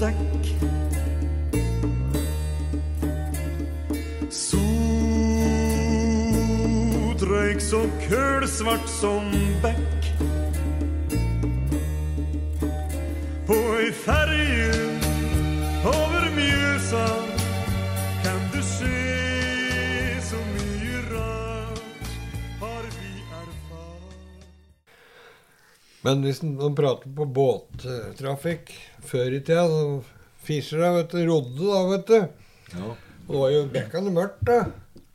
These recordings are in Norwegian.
Dekk. Sotrøyk så kølsvart som bekk. På ei ferje Men hvis man de prater på båttrafikk før i tida så da, vet du, rodde da, vet du. Ja. Og det var jo bekkende mørkt, da.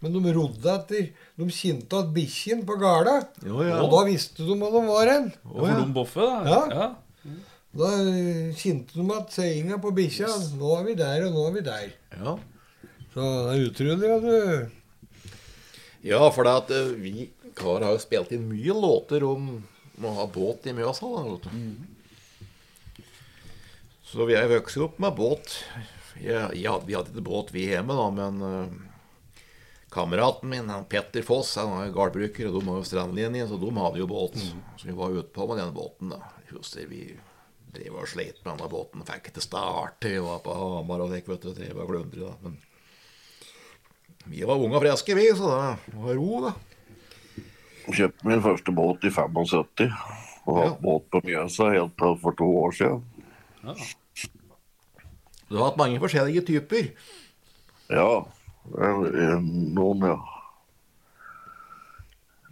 Men de rodde etter De kjente at bikkjen på gala. Og da visste de hvor de var hen. For de boffe, da. Ja. Da eh, kjente de at seinga på bikkja Nå er vi der, og nå er vi der. Ja. Så det er utrolig, vet du. Ja, for det at eh, vi karer har jo spilt inn mye låter om å ha båt i Mjøsa. Da, vet du. Så vi er vokst opp med båt. Jeg, jeg, vi hadde ikke båt vi hjemme, da, men uh, kameraten min, han Petter Foss, han er gårdbruker, og de har jo strandlinje, så de hadde jo båt. Så vi var ute på med den båten. da. Husker vi drev og sleit med denne båten, fikk ikke starte. Vi var på Hamar og fikk, vet du, drev og glundret. Men vi var unge og friske, vi, så det var ro, da. Kjøpte min første båt i 75. Og hatt Ja. båt på Mjøsa helt til for to år siden. Du har hatt mange forskjellige typer. Ja, noen, ja.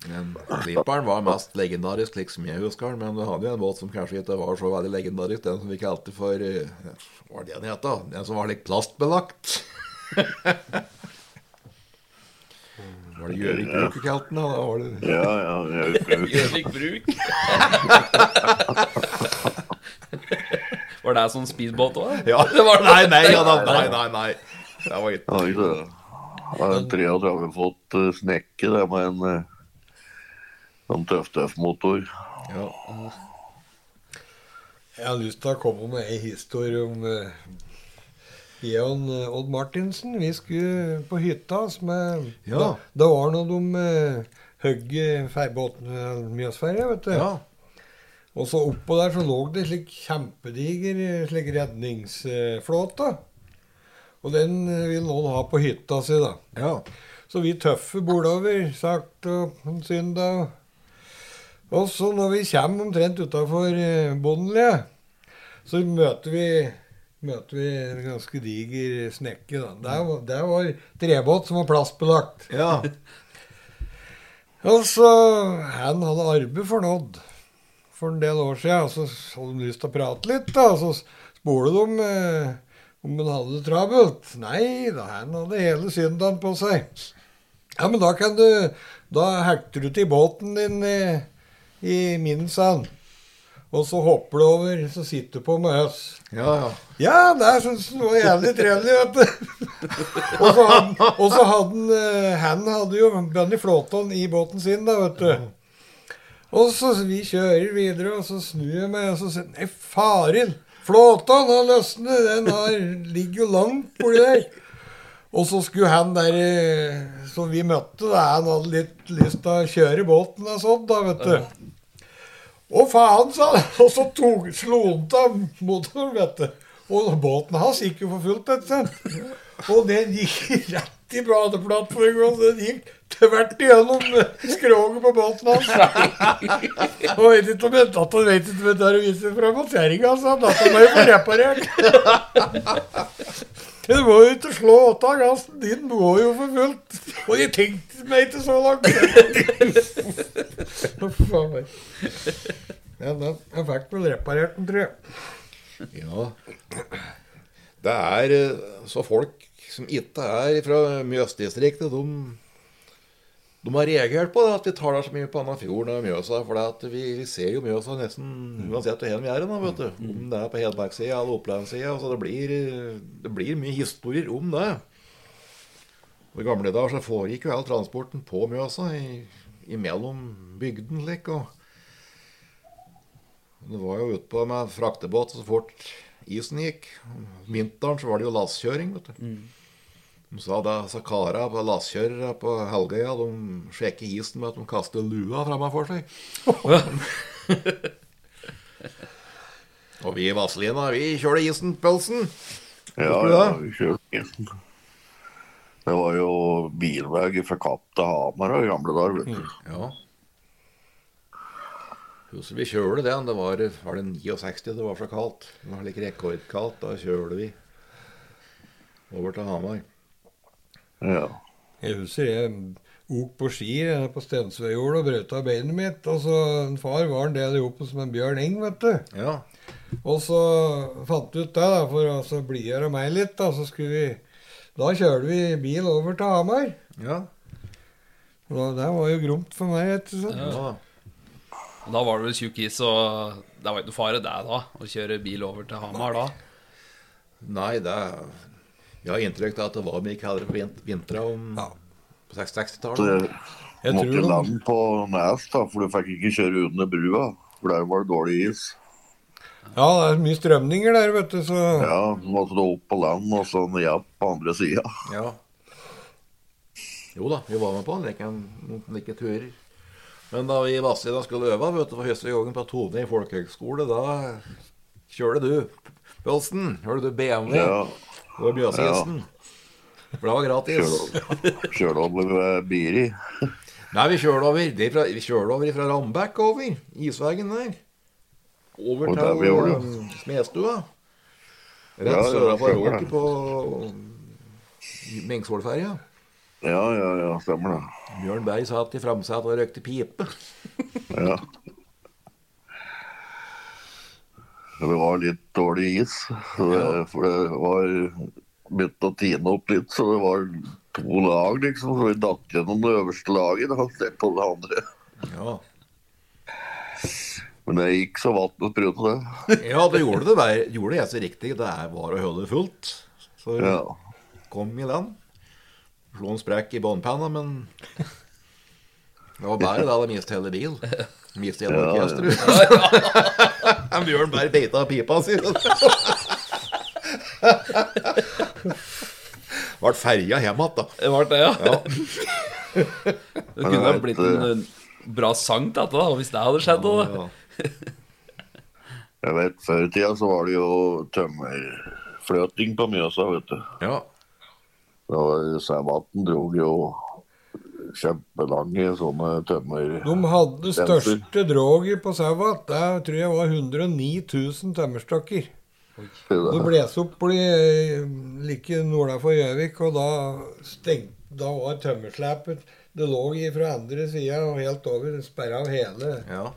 Men Klipperen var mest legendarisk, slik som jeg husker den. Men du hadde jo en båt som kanskje ikke var så veldig legendarisk. Den som vi kalte for eh, Hva var det den het, da? Den som var litt plastbelagt. var det Gjøvik Bruk du kalte den? da? Var det Ja, ja. Gjøvik bruk. var det sånn speedbåt òg? Ja, det var Nei, nei, ja, da, nei, nei, nei. Det var ikke det. Jeg har en 33 fot eh, snekke det med en eh, sånn tøff-tøff-motor. ja. Jeg har lyst til å komme med ei historie om uh, jeg og eh, Odd Martinsen. Vi skulle på hytta med Ja. da, da var når de uh, høgg uh, Mjøsferja, vet du. ja. Og så oppå der så lå det slik kjempediger eh, slik redningsflåte. Og den eh, vil noen ha på hytta si, da. ja. Så vi tøffe bordover, sakte og synda. Og så når vi kommer omtrent utafor Bondelia, så møter vi, møter vi en ganske diger snekke. da. Der var, der var trebåt som var plastbelagt. ja. Og så Han hadde arbeid for nådd for en del år siden, og så hadde de lyst til å prate litt. da, og Så spurte de eh, om han hadde det travelt. Nei da, han hadde hele søndagen på seg. Ja, men da kan du Da hekter du til båten din i, i min sand. Og så hopper du over, så sitter du på med oss. ja, ja. Ja, det syntes han var jævlig trevelig, vet du. og så hadde, og så hadde han eh, Han hadde jo Benny Flåton i båten sin, da, vet du. Og så vi kjører videre, og så snur jeg meg, og så sier Nei, faren! Flåton har løsnet! Den har, ligger jo langt borti der. Og så skulle han der eh, som vi møtte, da, han hadde litt lyst til å kjøre båten og sånn, da, vet du. Å, faen, sa han. Og så tok, slo han av motoren, vet du. Og båten hans gikk jo for fullt, vet du. Og den gikk rett i badeplattformen, og den gikk tvert igjennom skroget på båten hans. Og vet ikke om jeg datt og vet ikke om jeg tar og viser fram mot kjerringa, så datta må jo få reparert. Du må jo ikke slå åtta av gassen, din går jo for fullt. Og jeg tenkte meg ikke så langt. Ja, da, jeg fikk vel reparert den, tror jeg. Ja. Det er eh, så folk som ikke er fra Mjøsdistriktet, de, de har reagert på det, at vi tar der så mye på Annafjorden og Mjøsa. For det at vi, vi ser jo Mjøsa nesten uansett hvor vi er hen, vet du. Om det er på Hedmarkssida eller Opplandssida. Så det, blir, det blir mye historier om det. I gamle dager så foregikk jo all transporten på Mjøsa i, imellom bygden. slik. og det var jo utpå med fraktebåt så fort isen gikk. Om Vinteren så var det jo lasskjøring, vet du. De sa da, så kara på lasskjørere på Helgøya de sjekker isen med at de kaster lua for seg. Og vi i Vazelina, vi kjører isen-pølsen. Ja, ja, vi kjørte isen. Det var jo bilvei fra Kapp til Hamar i gamle dager. vet du. Ja. Husker vi kjørte den. Det var, var det 69 det var så kaldt. Det var litt rekordkaldt. Da kjører vi over til Hamar. Ja. Jeg husker jeg ok på ski på Stensvedjord og brøt av beinet mitt. Og så en far var en del oppe som en Bjørn Eng, vet du. Ja. Og så fant vi ut det, da, for å altså, blidgjøre meg litt, da, så skulle vi Da kjørte vi bil over til Hamar. Ja. Og det var jo gromt for meg, ikke sant. ja. Da var det vel tjukk is, og det var ikke noe fare det da, å kjøre bil over til Hamar da. Nei, det Jeg har inntrykk av at det var mye kaldere på vint vintra om Ja. på 60-tallet. jeg Jeg måtte tror lande på Nes, da, for du fikk ikke kjøre under brua. For der var det dårlig is. Ja, det er mye strømninger der, vet du, så Ja, så måtte du opp på land og så ned på andre sida. Ja. Jo da, vi var med på en like, noen like turer. Men da vi i Vassida skulle øve vet du, for første gangen på Tone i folkehøgskole, da kjørte du Pølsen. Kjørte du BMW Ja, og Mjøsisen. For det var gratis. kjørte over ved Biri. Nei, vi kjørte over det fra, Vi over fra Rambekk over. Isvegen der. Over til det. um, Smedstua. Rett Ja, ja, sørafor Råket på Mengsvollferja. Ja, ja, ja, stemmer det. Bjørn Berg satt i framsetet og røykte pipe. Ja. Det var litt dårlig is, det, for det var begynt å tine opp litt, så det var to lag, liksom. Så vi datt gjennom det øverste laget og ned på det andre. Ja, Men det gikk så vannet spruta, det. ja det gjorde det gjorde det så riktig. Det var å holde fullt. Så Ja. kom i den. Slo en sprekk i båndpanna, men det var bare da de miste hele bil. Miste hele Ja, ja. En Bjørn bare beita pipa si. Ble ferja hjem igjen, da. Det ble det, ja. Ja. Det kunne ha vet, blitt en eh, bra sang til dette, da, hvis det hadde skjedd. Ja, Ja. Jeg vet, Før i tida så var det jo tømmerfløting på Mjøsa, vet du. ja. Var drog jo kjempelange sånne tømmer... De hadde største droget på Sauvat. Det tror jeg var 109 000 tømmerstokker. Det bles opp bli eh, like nordafor Gjøvik, og da stengt, Da var tømmerslepet Det lå fra andre sida og helt over. Sperra av hele ja.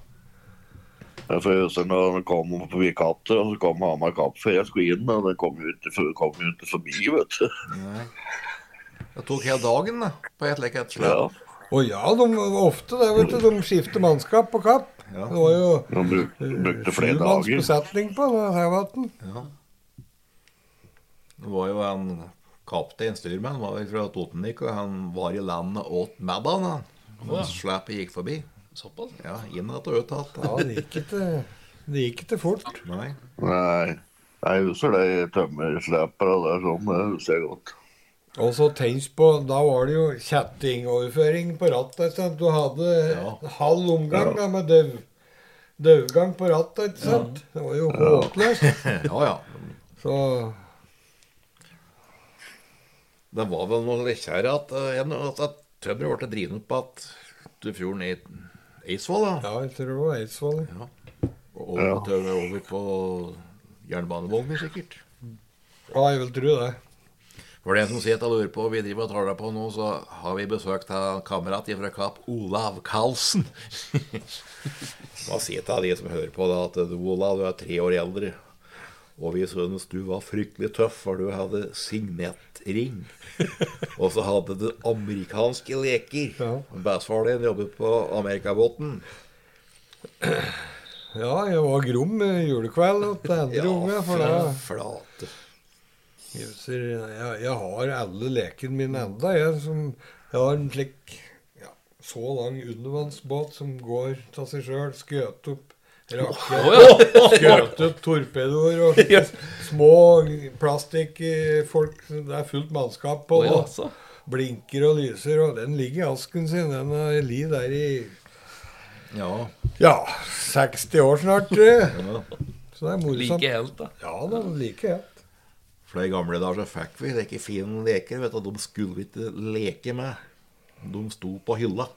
Jeg husker huske når det kom forbi Katter, og så kom Hamar Kapp før jeg skulle inn, og den kom jo ikke forbi, vet du. Nei. Det tok hele dagen da, på et like et Ja, Å Og ja, de, ofte det, vet du, de skifter mannskap på Kapp. Ja. Det var jo de brukte, brukte flere sjumanns dager. besetning på det Sauvatn. Ja. Det var jo en kaptein, styrmann, var jo fra Totenvik, og han var i landet åt middagen. han. Og slepet gikk forbi. Såpass. Ja, inn igjen og ut igjen. Ja, det gikk ikke Det gikk ikke fort. Nei. Nei, jeg husker det tømmerslepere der sånn, det husker jeg godt. Og så tenk på, da var det jo kjettingoverføring på rattet. ikke sant? Du hadde Ja. halv omgang da, med døv, døvgang på rattet, ikke sant? Det var jo håpløst. Ja, ja. Så Det var vel noe lekkere at, eh, at, at tømmeret ble drevet på at du fjorden i Eidsvoll, da. ja, jeg tror det var Eidsvoll. Ja. Og over, ja. over på jernbanevogner, sikkert. Ja, jeg vil tro det. For den som sitter og lurer på vi driver og taler på nå, så har vi besøk av en kamerat fra Kapp, Olav Karlsen. Hva sier til de som hører på, da, at du, Olav, du er tre år eldre. Og vi synes du var fryktelig tøff, for du hadde signettring. Og så hadde du amerikanske leker. Ja. Bestefaren din jobbet på Amerikabåten. Ja, jeg var grom julekveld til andre unge, for da flate. Jøsser, jeg, jeg har alle lekene mine enda, jeg. Som, jeg har en slik ja, så lang undervannsbåt som går av seg sjøl. Skjøt opp rakett, skjøt opp torpedoer og små plastikkfolk. Det er fullt mannskap på. Og. Blinker og lyser, og den ligger i asken sin. Den har der i Ja. ja, 60 år snart. tror. Så det er morsomt. Like helt, da. Ja, det er like helt. For i gamle dager så fikk vi ikke fine leker, vet du. De skulle vi ikke leke med. De sto på hylla.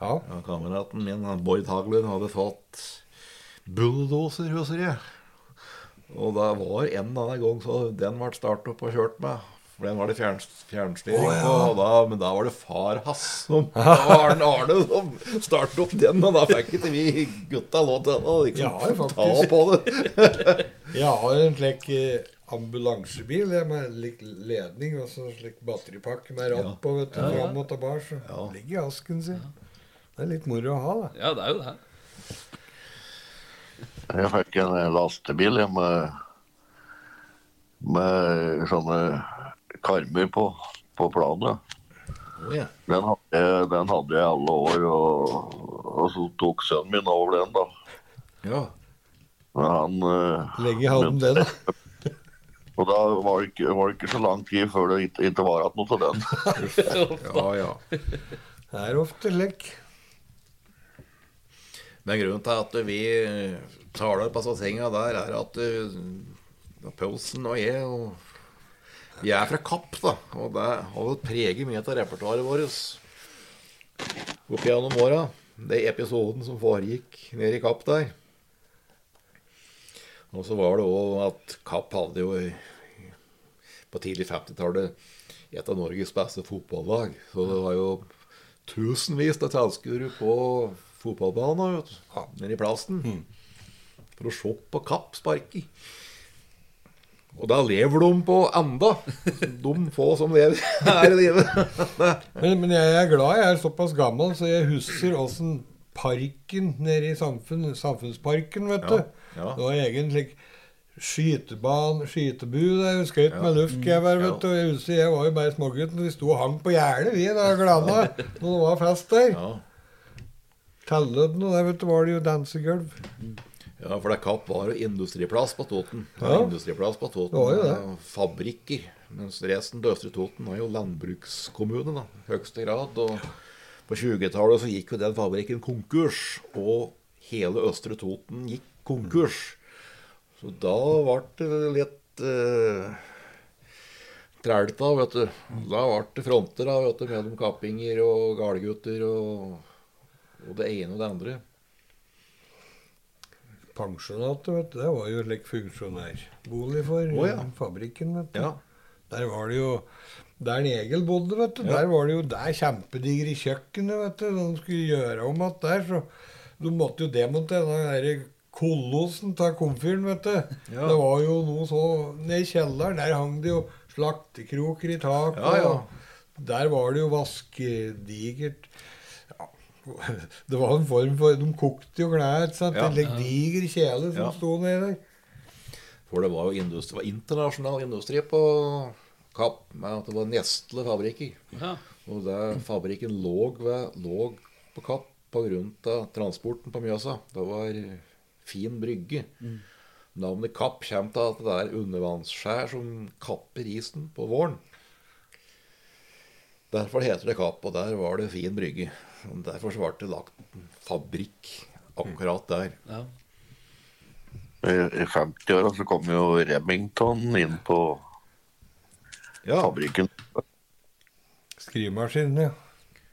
Ja. Ja, kameraten min, Bård Haglund, hadde fått bulldoser, husker jeg. Og det var en eller annen gang så den ble startet opp og kjørt med. For den var det fjern, fjernstyring ja. på, og da, men da var det far hans som det Arne som startet opp den, og da fikk ikke vi gutta lov til å liksom, Ja, ta på det. Jeg har en slik eh, ambulansebil med lik ledning og så slik batteripakke med ratt på vet du, fram og tilbake. Så Ja. ligger i asken sin. Det er litt moro å ha, da. Ja, det er jo det. Jeg fikk en lastebil jeg, med, med sånne karmer på, på planet. Oh, ja. Den hadde, den hadde jeg alle år, og, og så tok sønnen min over den, da. ja. Men han eh, Lenge hadde den det, da. Da var det, ikke, var det ikke så lang tid før det ikke, ikke var igjen noe til den. ja, ja. Det er ofte slik. Men grunnen til at vi tar det på sånne tinga der, er at uh, Pølsen og jeg og Vi er fra Kapp, da. Og det har vel preget mye av repertoaret vårt opp gjennom åra. Det er episoden som foregikk nede i Kapp der. Og så var det òg at Kapp hadde jo på tidlig 50-tallet et av Norges beste fotballag. Så det var jo tusenvis av tilskuere på fotballbanen vet du, nede i plassen. For å se på Kapp sparke. Og da lever de på enda. De få som lever her i livet. Men, men jeg er glad jeg er såpass gammel, så jeg husker åssen parken nede i samfunn, Samfunnsparken, vet du. ja. Det var egen slik skyteban, skytebu der, skøyt med luftgevær, vet du. Jeg husker jeg var jo bare smågutten, vi sto og hang på gjerdet, vi, da, glada, når det var fest der. Ja. Tellødden og der, vet du, var det jo dansegulv. Ja, for det Kapp var jo industriplass på Toten. Ja. industriplass på Toten. Det det. Fabrikker. Mens resten til Østre Toten var jo landbrukskommune, da. Høyeste grad. Og på 20-tallet så gikk jo den fabrikken konkurs. Og hele Østre Toten gikk konkurs. Så da ble det litt trælt da, vet du. Da ble det fronter da, vet du, mellom kappinger og galegutter og, og det ene og det andre. Pensjonatet, vet du, det var jo slik funksjonærbolig for oh, ja. eh, fabrikken, vet du. Ja. Der var det jo Der Egil bodde, vet du, Ja. der var det jo der kjempedigre kjøkkenet, vet du. De skulle gjøre om igjen der, så de måtte jo demontere den kolossen av komfyren, vet du. Ja. Det var jo noe så Nede i kjelleren, der hang det jo slaktekroker i taket. Ja, ja. og Der var det jo vaskedigert ja, Det var en form for De kokte jo klær, ikke sant. Ja. En diger kjele som Ja. sto nedi der. For det var jo industri, det var internasjonal industri på Kapp, med at det var Nestle-fabrikker. Ja. Og det fabrikken lå, ved, lå på Kapp pga. transporten på Mjøsa. Det var fin brygge. Navnet Kapp kommer til at det er undervannsskjær som kapper isen på våren. Derfor heter det Kapp, og der var det fin brygge. Og Derfor så ble det lagt en fabrikk akkurat der. Ja. I, i 50-åra så kom jo Remington inn på Ja. fabrikken. Skrivemaskinen, ja.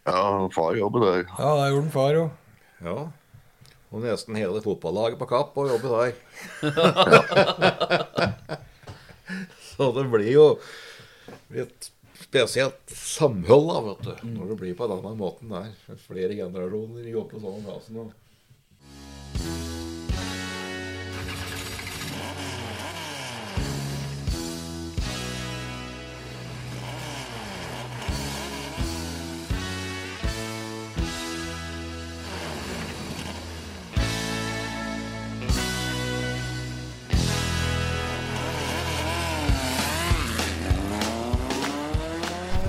Ja, far jobber der. Ja, det gjorde den far òg. ja. Og nesten hele fotballaget på Kapp og jobbe der. Så det blir jo et spesielt samhold da, vet du, når det blir på denne måten der. Flere generasjoner jobber på samme plassen. Og...